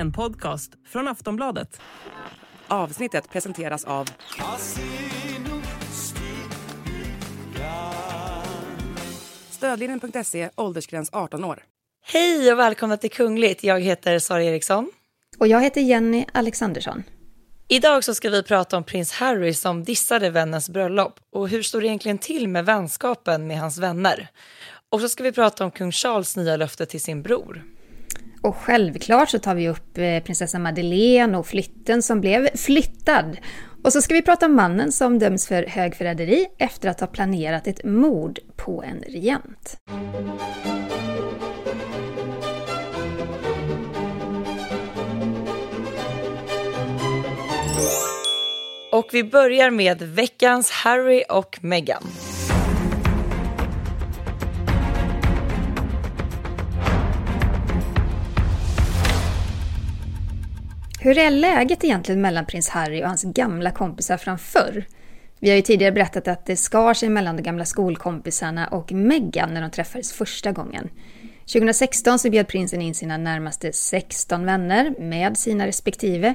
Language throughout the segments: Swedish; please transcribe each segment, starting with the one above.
en podcast från Aftonbladet. Avsnittet presenteras av... Stödlinjen.se, åldersgräns 18 år. Hej och välkomna till Kungligt. Jag heter Sara Eriksson. Och jag heter Jenny Alexandersson. Idag så ska vi prata om prins Harry som dissade vännens bröllop och hur står det egentligen till med vänskapen med hans vänner? Och så ska vi prata om kung Charles nya löfte till sin bror. Och självklart så tar vi upp eh, prinsessan prinsessa Madeleine och flytten som blev flyttad. Och så ska vi prata om mannen som döms för högförräderi efter att ha planerat ett mord på en regent. Och vi börjar med veckans Harry och Meghan. Hur är läget egentligen mellan prins Harry och hans gamla kompisar från förr? Vi har ju tidigare berättat att det skar sig mellan de gamla skolkompisarna och Meghan när de träffades första gången. 2016 så bjöd prinsen in sina närmaste 16 vänner med sina respektive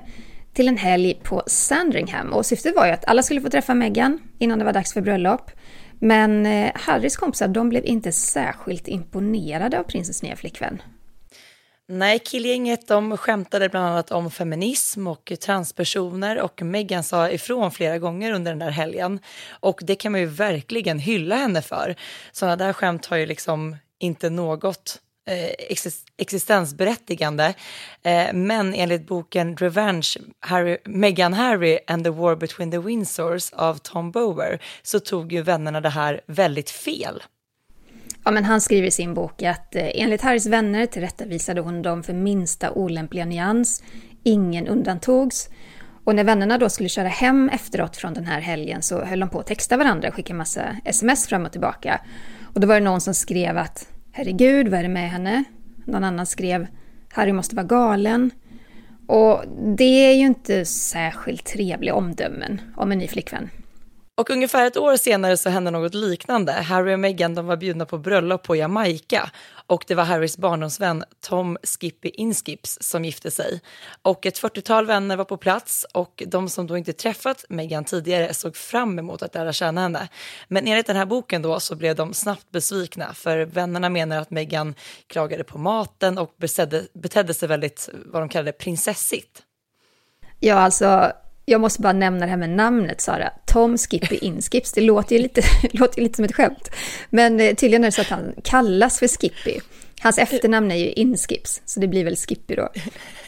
till en helg på Sandringham och syftet var ju att alla skulle få träffa Meghan innan det var dags för bröllop. Men eh, Harrys kompisar de blev inte särskilt imponerade av prinsens nya flickvän. Nej, killgänget de skämtade bland annat om feminism och transpersoner och Meghan sa ifrån flera gånger under den där helgen. Och det kan man ju verkligen hylla henne för. Sådana där skämt har ju liksom inte något eh, existensberättigande. Eh, men enligt boken Revenge, Harry, Meghan Harry and the War Between the Windsors av Tom Bower så tog ju vännerna det här väldigt fel. Ja, men han skriver i sin bok att eh, enligt Harrys vänner tillrättavisade hon dem för minsta olämpliga nyans. Ingen undantogs. Och när vännerna då skulle köra hem efteråt från den här helgen så höll de på att texta varandra och skicka massa sms fram och tillbaka. Och då var det någon som skrev att herregud, vad är det med henne? Någon annan skrev Harry måste vara galen. Och det är ju inte särskilt trevliga omdömen om en ny flickvän. Och ungefär ett år senare så hände något liknande. Harry och Meghan de var bjudna på bröllop på Jamaica och det var Harrys barndomsvän Tom Skippy Inskips som gifte sig. Och ett 40-tal vänner var på plats och de som då inte träffat Meghan tidigare såg fram emot att lära känna henne. Men enligt den här boken då så blev de snabbt besvikna för vännerna menar att Meghan klagade på maten och besedde, betedde sig väldigt, vad de kallade prinsessigt. Ja, alltså jag måste bara nämna det här med namnet Sara. Tom Skippy Inskips. Det låter ju lite, låter ju lite som ett skämt. Men eh, tydligen är det så att han kallas för Skippy. Hans efternamn är ju Inskips, så det blir väl Skippy då.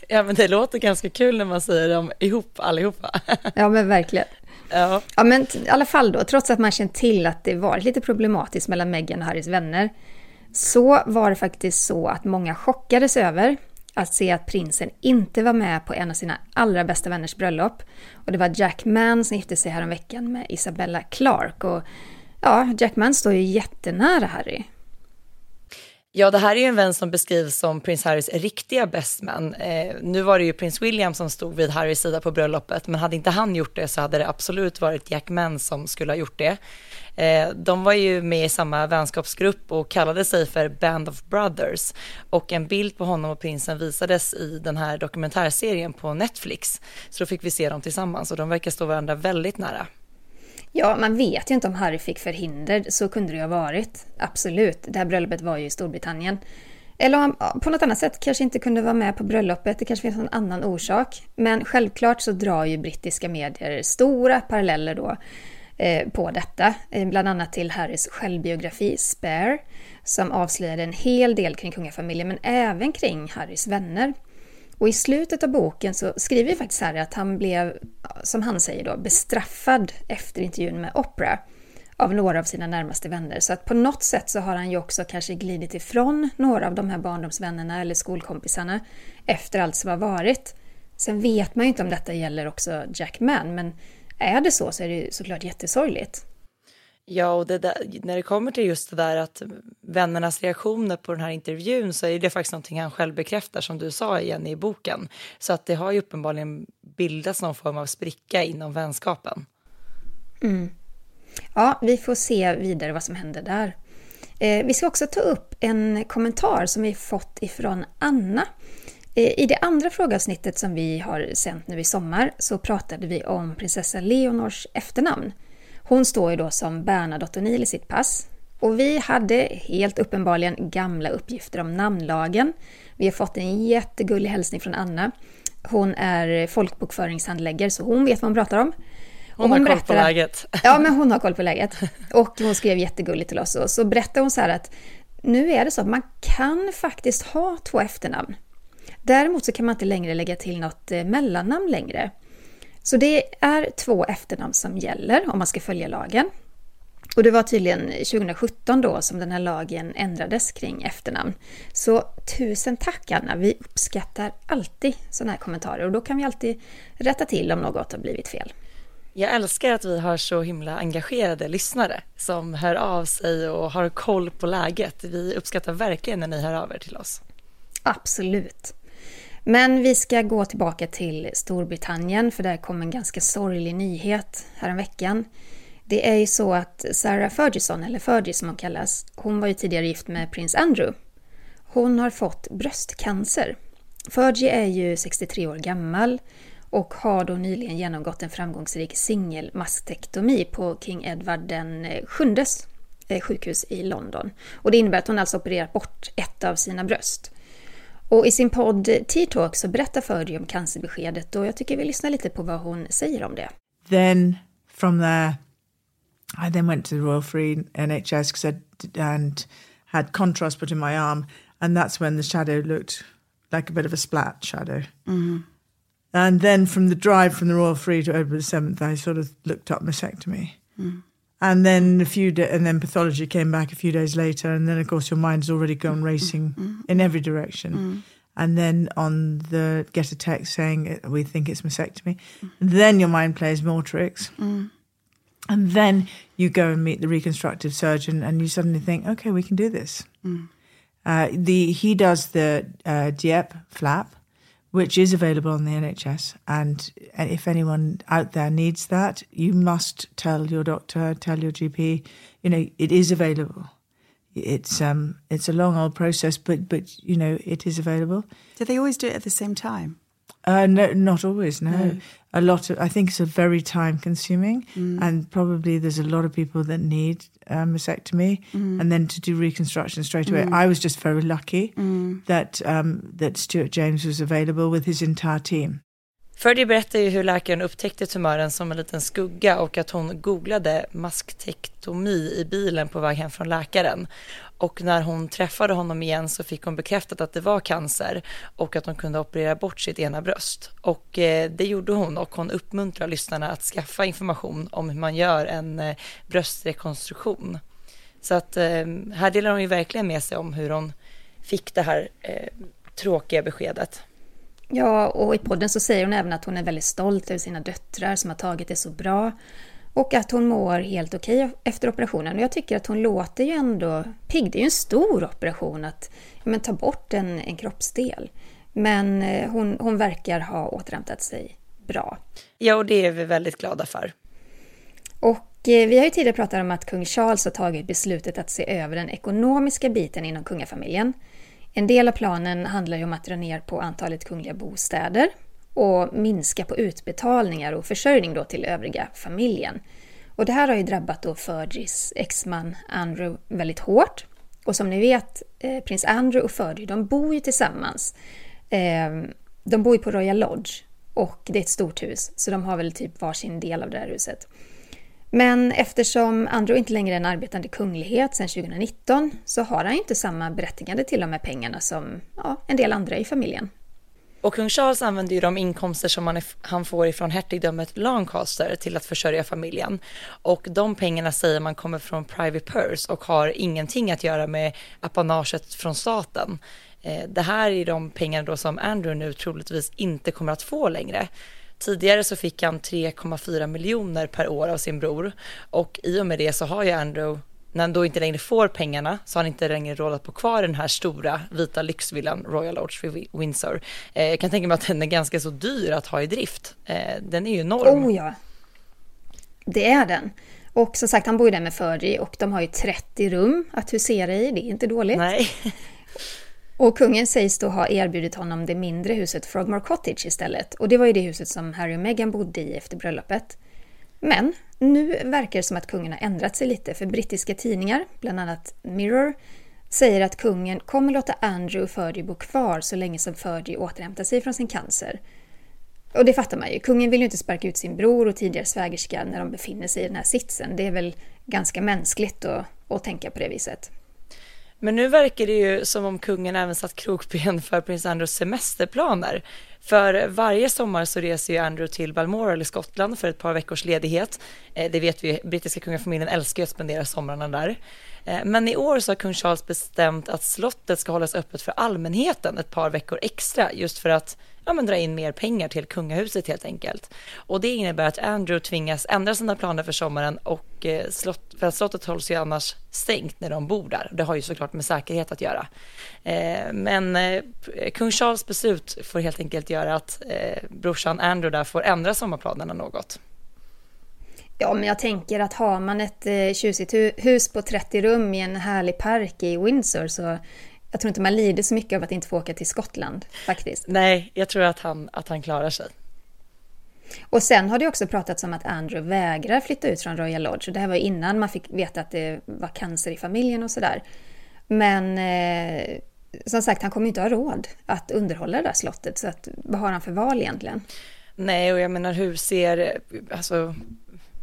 Ja, men det låter ganska kul när man säger dem ihop allihopa. Ja, men verkligen. Ja. ja, men i alla fall då, trots att man känt till att det varit lite problematiskt mellan Meghan och Harrys vänner, så var det faktiskt så att många chockades över att se att prinsen inte var med på en av sina allra bästa vänners bröllop. Och det var Jack Mann som gifte sig häromveckan med Isabella Clark. Och ja, Jack Mann står ju jättenära Harry. Ja, det här är ju en vän som beskrivs som prins Harrys riktiga bestman. Eh, nu var det ju prins William som stod vid Harrys sida på bröllopet, men hade inte han gjort det så hade det absolut varit Jack Mann som skulle ha gjort det. Eh, de var ju med i samma vänskapsgrupp och kallade sig för Band of Brothers. Och en bild på honom och prinsen visades i den här dokumentärserien på Netflix. Så då fick vi se dem tillsammans och de verkar stå varandra väldigt nära. Ja, man vet ju inte om Harry fick förhinder. Så kunde det ju ha varit. Absolut. Det här bröllopet var ju i Storbritannien. Eller om han på något annat sätt kanske inte kunde vara med på bröllopet. Det kanske finns någon annan orsak. Men självklart så drar ju brittiska medier stora paralleller då eh, på detta. Eh, bland annat till Harrys självbiografi Spare som avslöjade en hel del kring kungafamiljen men även kring Harrys vänner. Och i slutet av boken så skriver faktiskt Harry att han blev, som han säger då, bestraffad efter intervjun med Oprah av några av sina närmaste vänner. Så att på något sätt så har han ju också kanske glidit ifrån några av de här barndomsvännerna eller skolkompisarna efter allt som har varit. Sen vet man ju inte om detta gäller också Jack Mann, men är det så så är det ju såklart jättesorgligt. Ja, och det där, när det kommer till just det där att vännernas reaktioner på den här intervjun så är det faktiskt någonting han själv bekräftar som du sa igen i boken. Så att det har ju uppenbarligen bildats någon form av spricka inom vänskapen. Mm. Ja, vi får se vidare vad som händer där. Eh, vi ska också ta upp en kommentar som vi fått ifrån Anna Eh, I det andra frågeavsnittet som vi har sänt nu i sommar så pratade vi om prinsessa Leonors efternamn. Hon står ju då som Bernadotte O'Neill i sitt pass. Och vi hade helt uppenbarligen gamla uppgifter om namnlagen. Vi har fått en jättegullig hälsning från Anna. Hon är folkbokföringshandläggare så hon vet vad hon pratar om. Hon, hon har koll på läget. Ja, men hon har koll på läget. Och hon skrev jättegulligt till oss. Och så berättade hon så här att nu är det så att man kan faktiskt ha två efternamn. Däremot så kan man inte längre lägga till något eh, mellannamn längre. Så det är två efternamn som gäller om man ska följa lagen. Och det var tydligen 2017 då som den här lagen ändrades kring efternamn. Så tusen tack Anna, vi uppskattar alltid sådana här kommentarer och då kan vi alltid rätta till om något har blivit fel. Jag älskar att vi har så himla engagerade lyssnare som hör av sig och har koll på läget. Vi uppskattar verkligen när ni hör av er till oss. Absolut. Men vi ska gå tillbaka till Storbritannien för där kom en ganska sorglig nyhet häromveckan. Det är ju så att Sarah Ferguson, eller Fergie som hon kallas, hon var ju tidigare gift med prins Andrew. Hon har fått bröstcancer. Fergie är ju 63 år gammal och har då nyligen genomgått en framgångsrik singelmastektomi på King Edward den sjundes eh, sjukhus i London. Och det innebär att hon alltså opererat bort ett av sina bröst. Och i sin podd T-talk så berättar Fergie om cancerbeskedet och jag tycker vi lyssnar lite på vad hon säger om det. Then from there I then went to the Royal Free NHS and had contrast put in my arm and that's when the shadow looked like a bit of a splat shadow. Mm. And then from the drive from the Royal Free to Edward VII, I sort of looked up mastectomy. Mm. And then a few, de- and then pathology came back a few days later, and then of course your mind's already gone racing mm. in every direction. Mm. And then on the get a text saying we think it's mastectomy. Then your mind plays more tricks. And then you go and meet the reconstructive surgeon, and you suddenly think, okay, we can do this. Uh, the he does the uh, Dieppe flap, which is available on the NHS. And if anyone out there needs that, you must tell your doctor, tell your GP. You know, it is available. It's um, it's a long old process, but but you know, it is available. Do they always do it at the same time? Uh, no, not always. No. no. a lot of. I think it's a very time consuming, mm. and probably there's a lot of people that need um, mastectomy, mm. and then to do reconstruction straight away. Mm. I was just very lucky mm. that um, that Stuart James was available with his entire team. Ferdy berättar ju hur läkaren upptäckte tumören som en liten skugga och att hon googlade masktektomi i bilen på väg hem från läkaren. Och när hon träffade honom igen så fick hon bekräftat att det var cancer och att hon kunde operera bort sitt ena bröst. Och eh, det gjorde hon och hon uppmuntrar lyssnarna att skaffa information om hur man gör en eh, bröstrekonstruktion. Så att eh, här delar hon ju verkligen med sig om hur hon fick det här tråkiga beskedet. Ja, och i podden så säger hon även att hon är väldigt stolt över sina döttrar som har tagit det så bra. Och att hon mår helt okej okay efter operationen. Och jag tycker att hon låter ju ändå pigg. Det är ju en stor operation att men, ta bort en, en kroppsdel. Men eh, hon, hon verkar ha återhämtat sig bra. Ja, och det är vi väldigt glada för. Och eh, vi har ju tidigare pratat om att kung Charles har tagit beslutet att se över den ekonomiska biten inom kungafamiljen. En del av planen handlar ju om att dra ner på antalet kungliga bostäder och minska på utbetalningar och försörjning då till övriga familjen. Och det här har ju drabbat då Fergies exman Andrew väldigt hårt. Och som ni vet, eh, prins Andrew och Fergie, de bor ju tillsammans. Eh, de bor ju på Royal Lodge och det är ett stort hus, så de har väl typ varsin del av det här huset. Men eftersom Andrew inte längre är en arbetande kunglighet sedan 2019 så har han inte samma berättigande till de här pengarna som ja, en del andra i familjen. Och kung Charles använder ju de inkomster som han, han får ifrån hertigdömet Lancaster till att försörja familjen. Och de pengarna säger man kommer från private purse och har ingenting att göra med apanaget från staten. Eh, det här är de pengar då som Andrew nu troligtvis inte kommer att få längre. Tidigare så fick han 3,4 miljoner per år av sin bror och i och med det så har ju Andrew när han då inte längre får pengarna så har han inte längre råd att bo kvar i den här stora vita lyxvillan Royal Lodge vid Windsor. Eh, jag kan tänka mig att den är ganska så dyr att ha i drift. Eh, den är ju enorm. Oh ja, det är den. Och som sagt, han bor ju där med Fergie och de har ju 30 rum att husera i. Det är inte dåligt. Nej. Och kungen sägs då ha erbjudit honom det mindre huset Frogmore Cottage istället. Och det var ju det huset som Harry och Meghan bodde i efter bröllopet. Men nu verkar det som att kungen har ändrat sig lite för brittiska tidningar, bland annat Mirror, säger att kungen kommer låta Andrew och Fergie bo kvar så länge som Fergie återhämtar sig från sin cancer. Och det fattar man ju. Kungen vill ju inte sparka ut sin bror och tidigare svägerska när de befinner sig i den här sitsen. Det är väl ganska mänskligt att, att tänka på det viset. Men nu verkar det ju som om kungen även satt krokben för prins Andrews semesterplaner. För varje sommar så reser ju Andrew till Balmoral i Skottland för ett par veckors ledighet. Eh, det vet vi, brittiska kungafamiljen älskar ju att spendera somrarna där. Eh, men i år så har kung Charles bestämt att slottet ska hållas öppet för allmänheten ett par veckor extra just för att ja, men dra in mer pengar till kungahuset helt enkelt. Och det innebär att Andrew tvingas ändra sina planer för sommaren och eh, slott, för att slottet hålls ju annars stängt när de bor där. Det har ju såklart med säkerhet att göra. Eh, men eh, kung Charles beslut får helt enkelt göra att eh, brorsan Andrew där får ändra sommarplanerna något. Ja, men jag tänker att har man ett eh, tjusigt hus på 30 rum i en härlig park i Windsor så jag tror inte man lider så mycket av att inte få åka till Skottland faktiskt. Nej, jag tror att han, att han klarar sig. Och sen har det också pratats om att Andrew vägrar flytta ut från Royal Lodge. Det här var innan man fick veta att det var cancer i familjen och sådär. Men eh, som sagt, han kommer inte ha råd att underhålla det där slottet. Så att, vad har han för val egentligen? Nej, och jag menar hur ser, alltså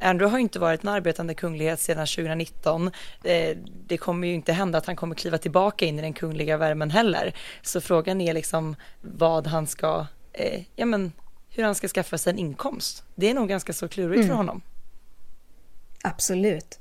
Andrew har inte varit en arbetande kunglighet sedan 2019. Eh, det kommer ju inte hända att han kommer kliva tillbaka in i den kungliga värmen heller. Så frågan är liksom vad han ska, eh, ja men hur han ska skaffa sig en inkomst. Det är nog ganska så klurigt mm. för honom. Absolut.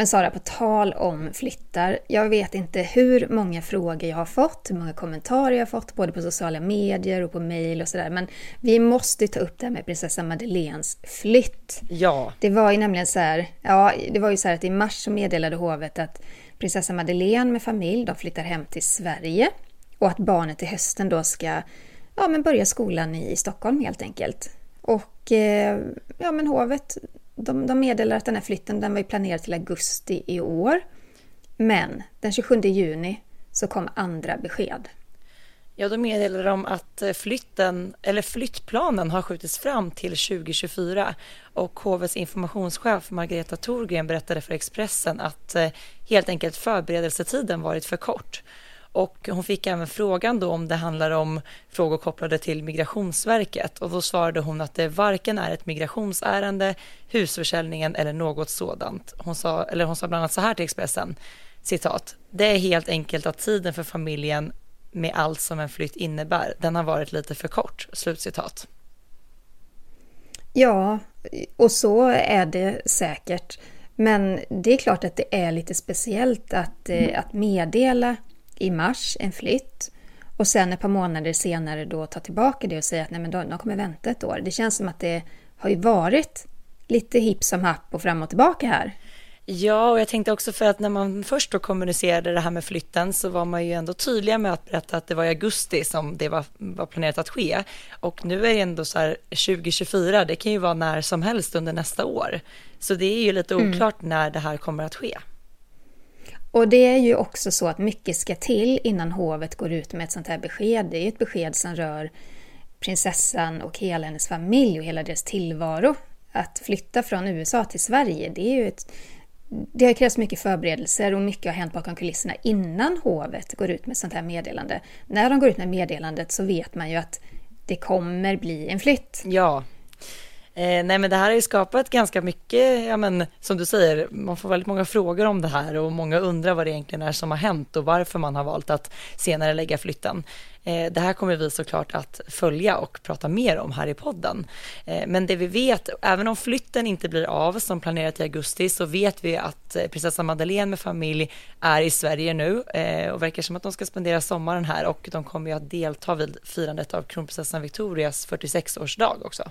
Men Sara, på tal om flyttar. Jag vet inte hur många frågor jag har fått, hur många kommentarer jag har fått, både på sociala medier och på mail och sådär. Men vi måste ta upp det här med prinsessa Madeleines flytt. Ja. Det var ju nämligen så här, ja, det var ju så här att i mars så meddelade hovet att prinsessa Madeleine med familj, de flyttar hem till Sverige. Och att barnet till hösten då ska ja, men börja skolan i Stockholm helt enkelt. Och eh, ja, men hovet de, de meddelar att den här flytten den var planerad till augusti i år. Men den 27 juni så kom andra besked. Ja, då meddelade de att eh, flytten, eller flyttplanen har skjutits fram till 2024 och HVs informationschef Margareta Thorgren berättade för Expressen att eh, helt enkelt förberedelsetiden varit för kort och hon fick även frågan då om det handlar om frågor kopplade till Migrationsverket och då svarade hon att det varken är ett migrationsärende, husförsäljningen eller något sådant. Hon sa, eller hon sa bland annat så här till Expressen, citat, det är helt enkelt att tiden för familjen med allt som en flytt innebär, den har varit lite för kort, slutcitat. Ja, och så är det säkert. Men det är klart att det är lite speciellt att, eh, att meddela i mars en flytt och sen ett par månader senare då ta tillbaka det och säga att nej men de kommer vänta ett år. Det känns som att det har ju varit lite hipp som happ och fram och tillbaka här. Ja, och jag tänkte också för att när man först då kommunicerade det här med flytten så var man ju ändå tydliga med att berätta att det var i augusti som det var, var planerat att ske. Och nu är det ändå så här 2024, det kan ju vara när som helst under nästa år. Så det är ju lite mm. oklart mm. när det här kommer att ske. Och det är ju också så att mycket ska till innan hovet går ut med ett sånt här besked. Det är ju ett besked som rör prinsessan och hela hennes familj och hela deras tillvaro. Att flytta från USA till Sverige, det är ju ett... Det har krävts mycket förberedelser och mycket har hänt bakom kulisserna innan hovet går ut med sånt här meddelande. När de går ut med meddelandet så vet man ju att det kommer bli en flytt. Ja, Eh, nej men det här har ju skapat ganska mycket, ja men som du säger, man får väldigt många frågor om det här och många undrar vad det egentligen är som har hänt och varför man har valt att senare lägga flytten. Eh, det här kommer vi såklart att följa och prata mer om här i podden. Eh, men det vi vet, även om flytten inte blir av som planerat i augusti så vet vi att eh, prinsessa Madeleine med familj är i Sverige nu eh, och verkar som att de ska spendera sommaren här och de kommer ju att delta vid firandet av kronprinsessan Victorias 46-årsdag också.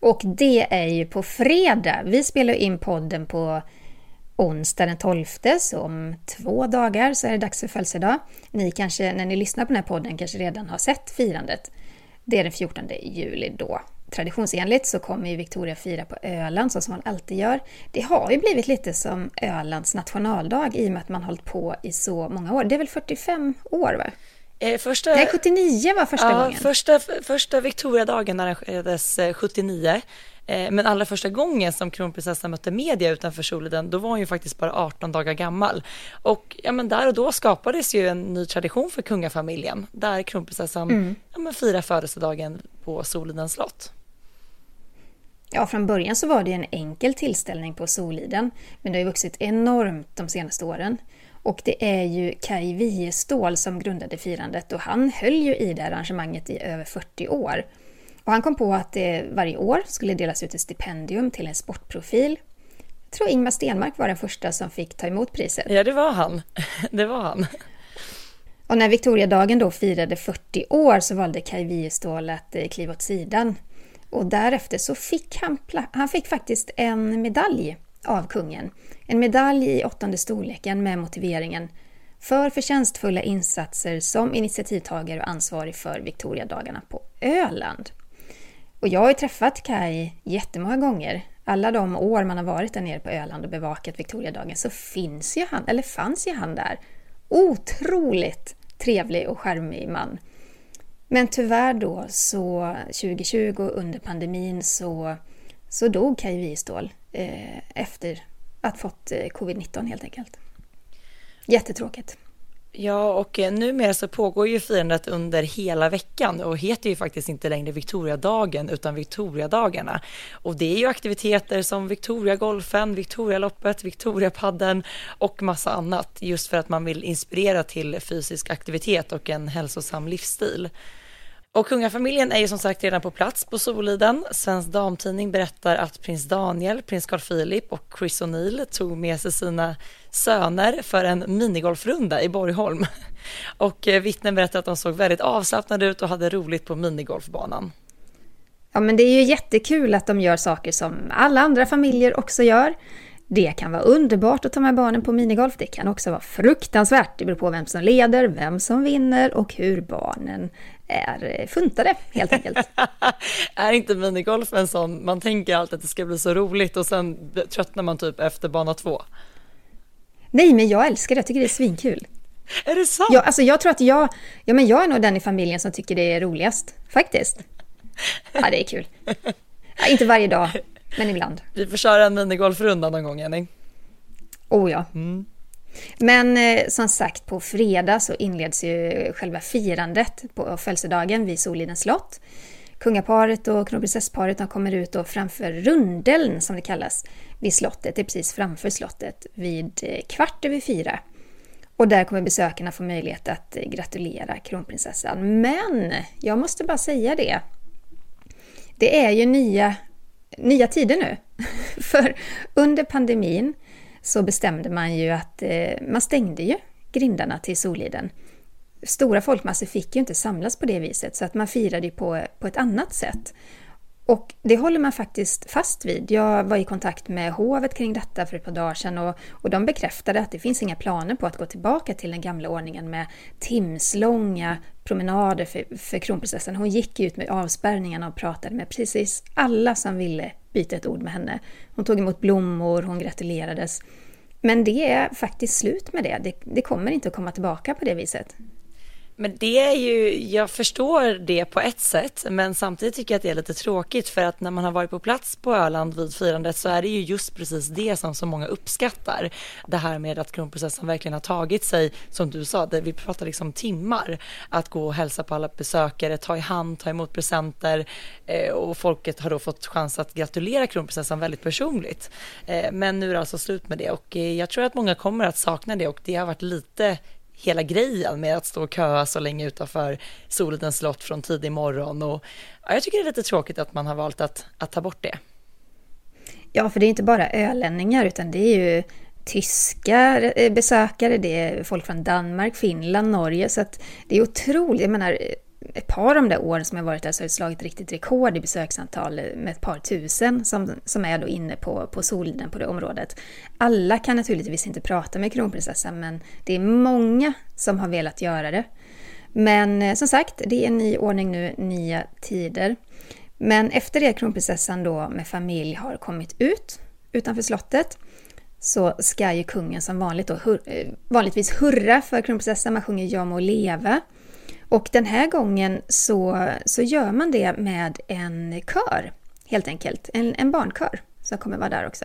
Och det är ju på fredag. Vi spelar in podden på onsdag den 12, så om två dagar så är det dags för födelsedag. Ni kanske, när ni lyssnar på den här podden, kanske redan har sett firandet. Det är den 14 juli då. Traditionsenligt så kommer ju Victoria fira på Öland, så som hon alltid gör. Det har ju blivit lite som Ölands nationaldag i och med att man hållit på i så många år. Det är väl 45 år, va? Eh, första, Nej, 79 var första ja, gången. Första, första Victoriadagen arrangerades eh, 79. Eh, Men allra första gången som kronprinsessan mötte media utanför Soliden, då var hon ju faktiskt bara 18 dagar gammal. Och ja, men där och då skapades ju en ny tradition för kungafamiljen, där kronprinsessan ja, men firar födelsedagen på Solidens slott. Ja, från början så var det en enkel tillställning på Soliden, men det har ju vuxit enormt de senaste åren. Och det är ju Kai Wiestål som grundade firandet och han höll ju i det här arrangemanget i över 40 år. Och han kom på att det varje år skulle delas ut ett stipendium till en sportprofil. Jag tror Ingmar Stenmark var den första som fick ta emot priset. Ja, det var han. Det var han. Och när Victoriadagen då firade 40 år så valde Kai Wiestål att eh, kliva åt sidan. Och därefter så fick han, han fick faktiskt en medalj av kungen. En medalj i åttonde storleken med motiveringen för förtjänstfulla insatser som initiativtagare och ansvarig för Victoriadagarna på Öland. Och jag har ju träffat Kai jättemånga gånger. Alla de år man har varit där nere på Öland och bevakat Victoriadagen så finns ju han, eller fanns ju han där. Otroligt trevlig och charmig man. Men tyvärr då så 2020 under pandemin så, så dog Kaj Wiestål eh, efter att fått eh, covid-19 helt enkelt. Jättetråkigt. Ja, och eh, numera så pågår ju firandet under hela veckan och heter ju faktiskt inte längre Victoriadagen utan Victoriadagarna. Och det är ju aktiviteter som Victoriagolfen, Victorialoppet, Victoriapadden och massa annat just för att man vill inspirera till fysisk aktivitet och en hälsosam livsstil. Och kungafamiljen är ju som sagt redan på plats på Soliden. Svensk Damtidning berättar att prins Daniel, prins Carl Philip och Chris O'Neill tog med sig sina söner för en minigolfrunda i Borgholm. Och eh, vittnen berättar att de såg väldigt avslappnade ut och hade roligt på minigolfbanan. Ja, men det är ju jättekul att de gör saker som alla andra familjer också gör. Det kan vara underbart att ta med barnen på minigolf. Det kan också vara fruktansvärt. Det beror på vem som leder, vem som vinner och hur barnen är funtade helt enkelt. är inte minigolf en sån, man tänker alltid att det ska bli så roligt och sen tröttnar man typ efter bana två? Nej, men jag älskar det. Jag tycker det är svinkul. Är det sant? Ja, alltså jag tror att jag, ja men jag är nog den i familjen som tycker det är roligast. Faktiskt. Ja, det är kul. Ja, inte varje dag, men ibland. Vi får köra en minigolfrunda någon gång, Jenny. Oh ja. Men eh, som sagt, på fredag så inleds ju själva firandet på födelsedagen vid Solidens slott. Kungaparet och kronprinsessparet kommer ut och framför rundeln, som det kallas, vid slottet. Det är precis framför slottet vid eh, kvart över fyra. Och där kommer besökarna få möjlighet att eh, gratulera kronprinsessan. Men jag måste bara säga det. Det är ju nya, nya tider nu. För under pandemin så bestämde man ju att eh, man stängde ju grindarna till Soliden. Stora folkmassor fick ju inte samlas på det viset så att man firade ju på, på ett annat sätt. Och det håller man faktiskt fast vid. Jag var i kontakt med hovet kring detta för ett par dagar sedan och, och de bekräftade att det finns inga planer på att gå tillbaka till den gamla ordningen med timslånga promenader för, för kronprinsessan. Hon gick ut med avspärrningarna och pratade med precis alla som ville byta ett ord med henne. Hon tog emot blommor, hon gratulerades. Men det är faktiskt slut med det. Det, det kommer inte att komma tillbaka på det viset. Men det är ju, jag förstår det på ett sätt, men samtidigt tycker jag att det är lite tråkigt för att när man har varit på plats på Öland vid firandet så är det ju just precis det som så många uppskattar. Det här med att kronprinsessan verkligen har tagit sig, som du sa, det, vi pratar liksom timmar, att gå och hälsa på alla besökare, ta i hand, ta emot presenter eh, och folket har då fått chans att gratulera kronprinsessan väldigt personligt. Eh, men nu är det alltså slut med det och eh, jag tror att många kommer att sakna det och det har varit lite hela grejen med att stå och köa så länge utanför Solidens slott från tidig morgon. Och, ja, jag tycker det är lite tråkigt att man har valt att, att ta bort det. Ja, för det är inte bara ölänningar utan det är ju tyska eh, besökare, det är folk från Danmark, Finland, Norge. Så att det är otroligt. Jag menar, ett par av de där åren som jag varit där så har det slagit riktigt rekord i besöksantal med ett par tusen som, som är då inne på, på Soliden på det området. Alla kan naturligtvis inte prata med kronprinsessan men det är många som har velat göra det. Men eh, som sagt, det är en ny ordning nu, nya tider. Men efter det kronprinsessan då med familj har kommit ut utanför slottet så ska ju kungen som vanligt då, hur, eh, vanligtvis hurra för kronprinsessan. Man sjunger Ja må leva. Och den här gången så, så gör man det med en kör, helt enkelt. En, en barnkör som kommer vara där också.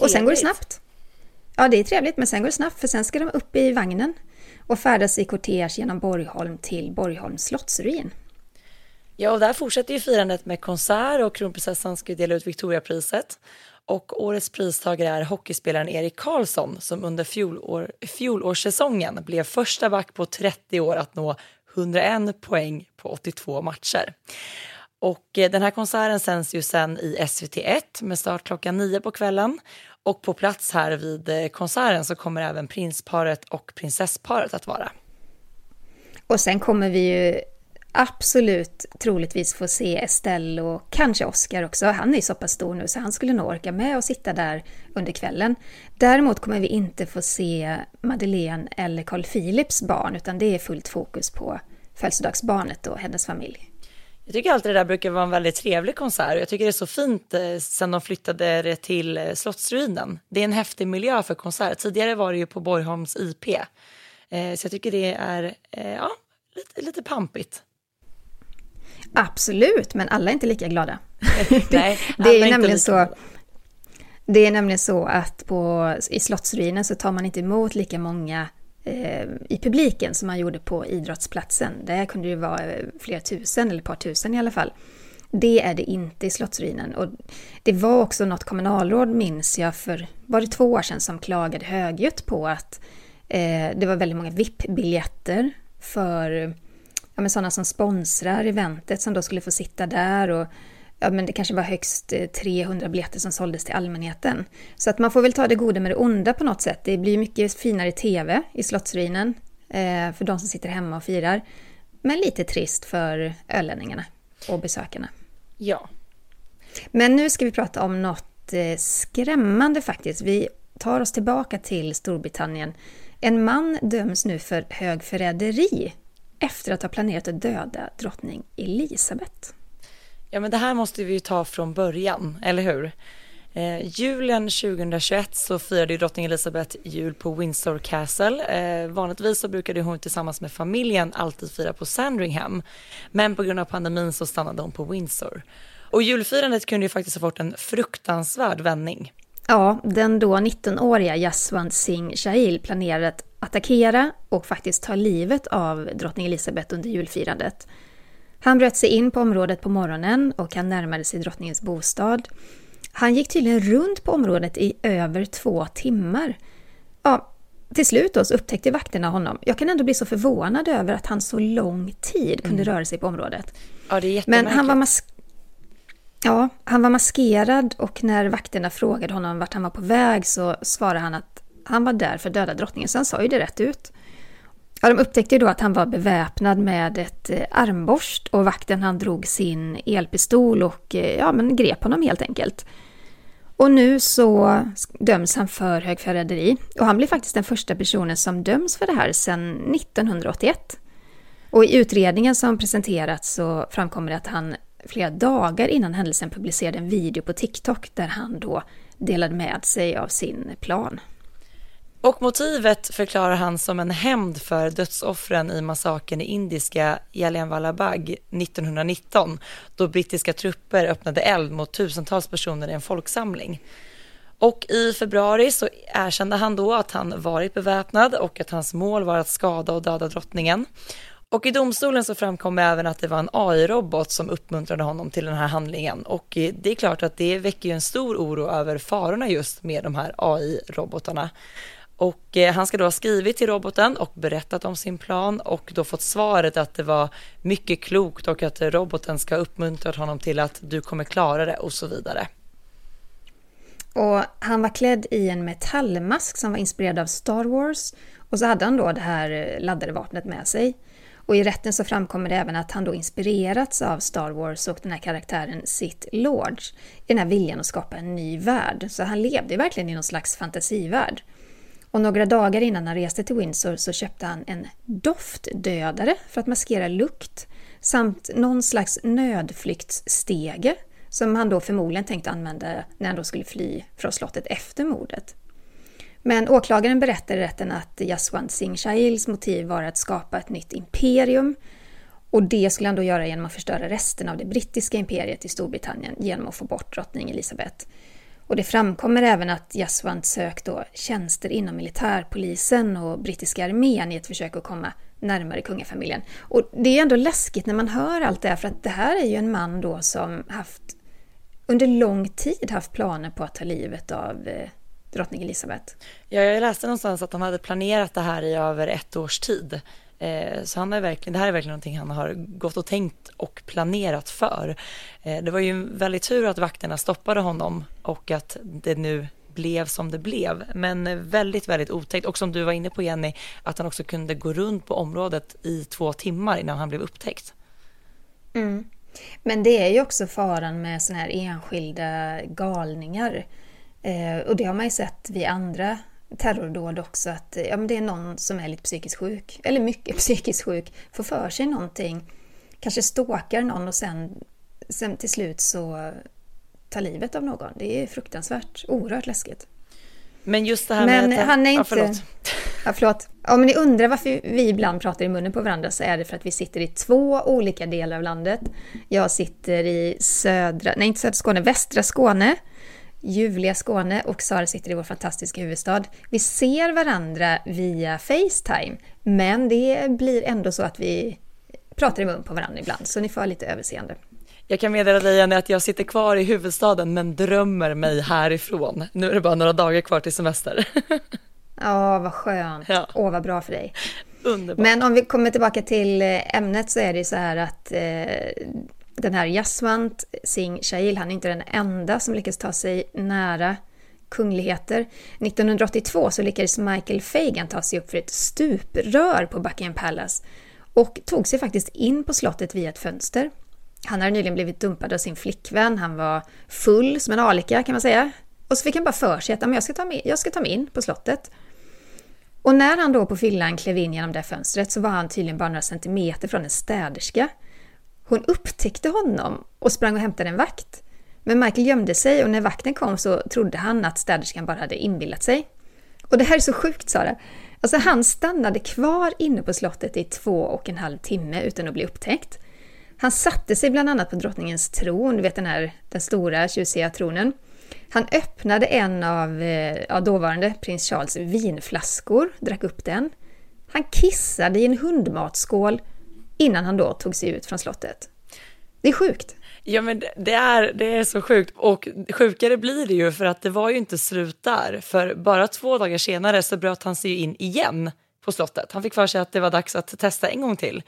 Och sen går det snabbt. Ja, det är trevligt, men sen går det snabbt för sen ska de upp i vagnen och färdas i kortege genom Borgholm till Borgholms slottsruin. Ja, och där fortsätter ju firandet med konsert och kronprinsessan ska dela ut Victoriapriset. Och årets pristagare är hockeyspelaren Erik Karlsson som under fjolår, fjolårssäsongen blev första back på 30 år att nå 101 poäng på 82 matcher. Och eh, den här konserten sänds ju sen i SVT1 med start klockan 9 på kvällen. Och på plats här vid eh, konserten så kommer även prinsparet och prinsessparet att vara. Och sen kommer vi ju absolut troligtvis få se Estelle och kanske Oscar också. Han är ju så pass stor nu så han skulle nog orka med och sitta där under kvällen. Däremot kommer vi inte få se Madeleine eller Carl Philips barn utan det är fullt fokus på födelsedagsbarnet och hennes familj. Jag tycker alltid det där brukar vara en väldigt trevlig konsert. Jag tycker det är så fint eh, sen de flyttade det till eh, Slottsruinen. Det är en häftig miljö för konsert. Tidigare var det ju på Borgholms IP. Eh, så jag tycker det är ja, lite, lite pampigt. Absolut, men alla är inte lika glada. Nej, det är nämligen så. Det är nämligen så att på, i Slottsruinen så tar man inte emot lika många Eh, i publiken som man gjorde på idrottsplatsen. Där kunde det vara eh, flera tusen, eller ett par tusen i alla fall. Det är det inte i Slottsruinen. Och det var också något kommunalråd, minns jag, för var det två år sedan som klagade högljutt på att eh, det var väldigt många VIP-biljetter för ja, sådana som sponsrar eventet som då skulle få sitta där och ja, men det kanske var högst 300 eh, biljetter som såldes till allmänheten. Så att man får väl ta det goda med det onda på något sätt. Det blir mycket finare tv i Slottsruinen eh, för de som sitter hemma och firar. Men lite trist för ölänningarna och besökarna. Ja. Men nu ska vi prata om något eh, skrämmande faktiskt. Vi tar oss tillbaka till Storbritannien. En man döms nu för högförräderi efter att ha planerat att döda drottning Elisabeth. Ja, men det här måste vi ju ta från början, eller hur? Eh, julen 2021 så firade ju drottning Elizabeth jul på Windsor Castle. Eh, vanligtvis så brukade hon tillsammans med familjen alltid fira på Sandringham. Men på grund av pandemin så stannade hon på Windsor. Och julfirandet kunde ju faktiskt ha fått en fruktansvärd vändning. Ja, den då 19-åriga Jaswant Singh Shahil planerade att attackera och faktiskt ta livet av drottning Elizabeth under julfirandet. Han bröt sig in på området på morgonen och han närmade sig drottningens bostad. Han gick tydligen runt på området i över två timmar. Ja, till slut då så upptäckte vakterna honom. Jag kan ändå bli så förvånad över att han så lång tid kunde mm. röra sig på området. Ja, det är Men han var, mas ja, han var maskerad och när vakterna frågade honom vart han var på väg så svarade han att han var där för att döda drottningen, så han sa ju det rätt ut. Ja, de upptäckte ju då att han var beväpnad med ett eh, armborst och vakten han drog sin elpistol och eh, ja, men grep honom helt enkelt. Och nu så döms han för högförräderi och han blir faktiskt den första personen som döms för det här sedan 1981. Och i utredningen som presenterats så framkommer det att han flera dagar innan händelsen publicerade en video på TikTok där han då delade med sig av sin plan. Och motivet förklarar han som en hämnd för dödsoffren i massakern i indiska Jallianwala Bagh 1919 då brittiska trupper öppnade eld mot tusentals personer i en folksamling. Och i februari så erkände han då att han varit beväpnad och att hans mål var att skada och döda drottningen. Och i domstolen så framkom även att det var en AI-robot som uppmuntrade honom till den här handlingen. Och eh, det är klart att det väcker ju en stor oro över farorna just med de här AI-robotarna. Och eh, han ska då ha skrivit till roboten och berättat om sin plan och då fått svaret att det var mycket klokt och att roboten ska ha uppmuntrat honom till att du kommer klara det och så vidare. Och han var klädd i en metallmask som var inspirerad av Star Wars och så hade han då det här eh, laddade vapnet med sig. Och i rätten så framkommer det även att han då inspirerats av Star Wars och den här karaktären Sith Lords i den här viljan att skapa en ny värld. Så han levde verkligen i någon slags fantasivärld. Och några dagar innan han reste till Windsor så köpte han en doftdödare för att maskera lukt samt någon slags nödflyktsstege som han då förmodligen tänkte använda när han då skulle fly från slottet efter mordet. Men åklagaren berättade i rätten att Jaswant Singh Shahils motiv var att skapa ett nytt imperium och det skulle han då göra genom att förstöra resten av det brittiska imperiet i Storbritannien genom att få bort drottning Elizabeth. Och det framkommer även att Jaswant sökt då tjänster inom militärpolisen och brittiska armén i ett försök att komma närmare kungafamiljen. Och det är ändå läskigt när man hör allt det här för att det här är ju en man då som haft under lång tid haft planer på att ta livet av eh, drottning Elizabeth. Ja, jag läste någonstans att de hade planerat det här i över ett års tid. Eh, så han är verkligen, det här är verkligen någonting han har gått och tänkt och planerat för. Eh, det var ju väldigt tur att vakterna stoppade honom och att det nu blev som det blev. Men eh, väldigt, väldigt otäckt. Och som du var inne på Jenny, att han också kunde gå runt på området i två timmar innan han blev upptäckt. Mm. Men det är ju också faran med sådana här enskilda galningar. Eh, och det har man ju sett vid andra terrordåd också att ja, men det är någon som är lite psykiskt sjuk, eller mycket psykiskt sjuk, får för sig någonting, kanske stalkar någon och sen, sen till slut så tar livet av någon. Det är fruktansvärt, oerhört läskigt. Men just det här men med att... han är inte... Ja, förlåt. Ja, förlåt. Om ni undrar varför vi ibland pratar i munnen på varandra så är det för att vi sitter i två olika delar av landet. Jag sitter i södra, nej inte södra Skåne, västra Skåne ljuvliga Skåne och Sara sitter i vår fantastiska huvudstad. Vi ser varandra via Facetime, men det blir ändå så att vi pratar i mun på varandra ibland, så ni får lite överseende. Jag kan meddela dig Jenny att jag sitter kvar i huvudstaden men drömmer mig härifrån. Nu är det bara några dagar kvar till semester. Ja, vad skönt. Ja. Åh, vad bra för dig. Underbart. Men om vi kommer tillbaka till eh, ämnet så är det så här att eh, den här Jaswant Singh Shahil, han är inte den enda som lyckas ta sig nära kungligheter. 1982 så lyckades Michael Fagan ta sig upp för ett stuprör på Buckingham Palace och tog sig faktiskt in på slottet via ett fönster. Han hade nyligen blivit dumpad av sin flickvän, han var full som en alika kan man säga. Och så fick han bara för sig att jag ska, ta mig, jag ska ta mig in på slottet. Och när han då på fyllan klev in genom det fönstret så var han tydligen bara några centimeter från en städerska. Hon upptäckte honom och sprang och hämtade en vakt. Men Michael gömde sig och när vakten kom så trodde han att städerskan bara hade inbillat sig. Och det här är så sjukt Sara. Alltså han stannade kvar inne på slottet i två och en halv timme utan att bli upptäckt. Han satte sig bland annat på drottningens tron, du vet den här den stora tjusiga tronen. Han öppnade en av eh, ja, dåvarande prins Charles vinflaskor, drack upp den. Han kissade i en hundmatskål innan han då tog sig ut från slottet. Det är sjukt. Ja men det är, det är så sjukt och sjukare blir det ju för att det var ju inte slut där. För bara två dagar senare så bröt han sig in igen på slottet. Han fick för sig att det var dags att testa en gång till.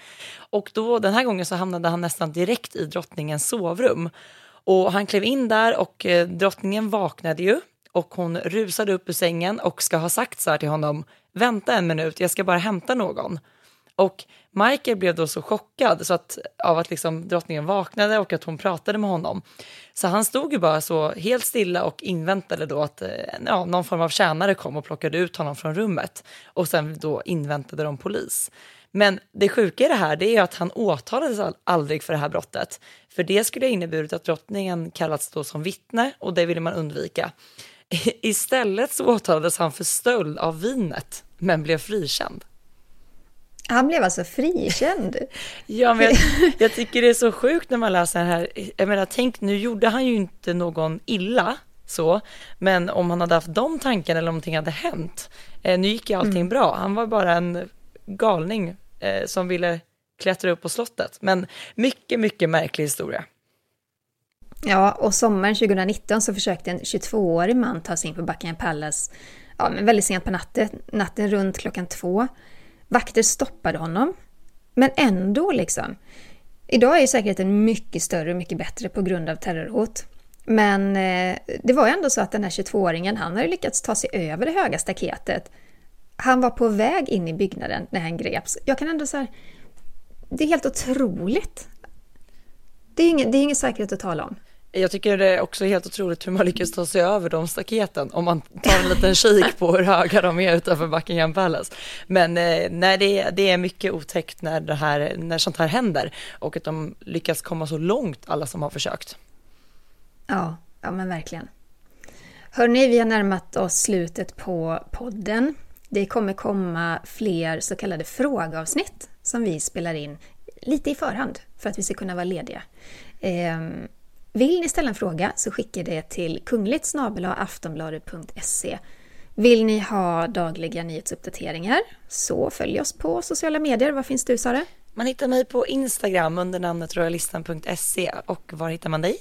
Och då den här gången så hamnade han nästan direkt i drottningens sovrum. Och han klev in där och eh, drottningen vaknade ju och hon rusade upp ur sängen och ska ha sagt så här till honom, vänta en minut, jag ska bara hämta någon. Och Michael blev då så chockad så att, av att liksom drottningen vaknade och att hon pratade med honom. Så han stod ju bara så helt stilla och inväntade då att eh, ja, någon form av tjänare kom och plockade ut honom från rummet. Och sen då inväntade de polis. Men det sjuka i det här det är att han åtalades aldrig för det här brottet. För det skulle ha inneburit att drottningen kallats då som vittne och det ville man undvika. Istället så åtalades han för stöld av vinet men blev frikänd. Han blev alltså frikänd. ja, men jag, jag, tycker det är så sjukt när man läser det här. Jag menar, tänk, nu gjorde han ju inte någon illa så, men om han hade haft de tankarna eller någonting hade hänt. Eh, nu gick ju allting mm. bra. Han var bara en galning eh, som ville klättra upp på slottet. Men mycket, mycket märklig historia. Ja, och sommaren 2019 så försökte en 22-årig man ta sig in på Buckingham Palace ja, men väldigt sent på natten, natten runt klockan två. Vakter stoppade honom. Men ändå liksom. Idag är säkerheten mycket större och mycket bättre på grund av terrorhot. Men eh, det var ju ändå så att den här 22-åringen, han hade lyckats ta sig över det höga staketet. Han var på väg in i byggnaden när han greps. Jag kan ändå säga, det är helt otroligt. Det är ingen, det är ingen säkerhet att tala om. Jag tycker det är också helt otroligt hur man lyckas ta sig över de staketen om man tar en liten kik på hur höga de är utanför Buckingham Palace. Men eh, nej, det, är, det är mycket otäckt när, det här, när sånt här händer och att de lyckas komma så långt, alla som har försökt. Ja, ja men verkligen. Hörni, vi har närmat oss slutet på podden. Det kommer komma fler så kallade frågeavsnitt som vi spelar in lite i förhand för att vi ska kunna vara lediga. Eh, vill ni ställa en fråga så skicka det till kungligt aftonbladet.se. Vill ni ha dagliga nyhetsuppdateringar så följ oss på sociala medier. Var finns du Sara? Man hittar mig på Instagram under namnet royalistan.se och var hittar man dig?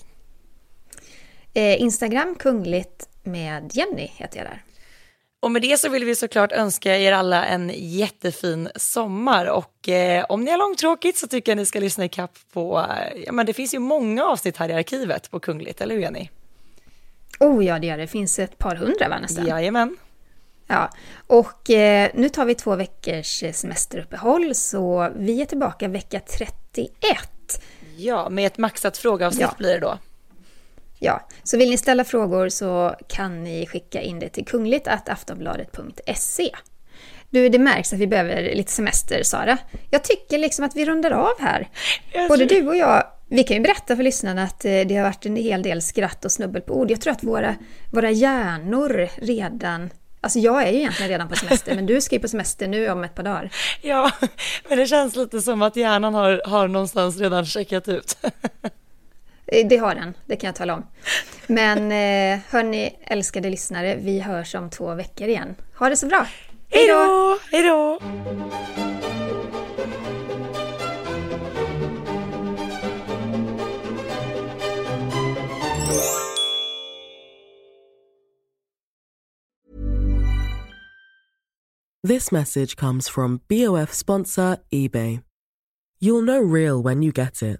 Eh, Instagram kungligt med Jenny heter jag där. Och med det så vill vi såklart önska er alla en jättefin sommar och eh, om ni har långtråkigt så tycker jag ni ska lyssna i kapp på, eh, ja men det finns ju många avsnitt här i arkivet på Kungligt, eller hur Jenny? Oh ja, det gör det. Det finns ett par hundra va nästan? Jajamän. Ja, och eh, nu tar vi två veckors semesteruppehåll så vi är tillbaka vecka 31. Ja, med ett maxat frågeavsnitt ja. blir det då. Ja, så vill ni ställa frågor så kan ni skicka in det till kungligt aftonbladet.se. Du, det märks att vi behöver lite semester, Sara. Jag tycker liksom att vi rundar av här. Både du och jag, vi kan ju berätta för lyssnarna att eh, det har varit en hel del skratt och snubbel på ord. Jag tror att våra, våra hjärnor redan Alltså jag är ju egentligen redan på semester, men du ska ju på semester nu om ett par dagar. Ja, men det känns lite som att hjärnan har, har någonstans redan checkat ut. Eh, det har den, det kan jag tala om. Men eh, hörni, älskade lyssnare, vi hörs om två veckor igen. Ha det så bra! Hej då! Hej då! This message comes from BOF sponsor eBay. You'll know real when you get it.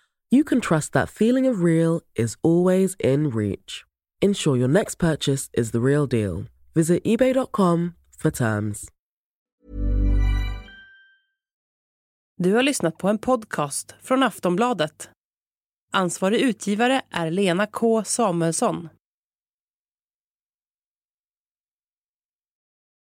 you can trust that feeling of real is always in reach. Ensure your next purchase is the real deal. Visit eBay.com for terms. Du har lyssnat på en podcast från Aftonbladet. Ansvarig utgivare är Lena K Samuelsson.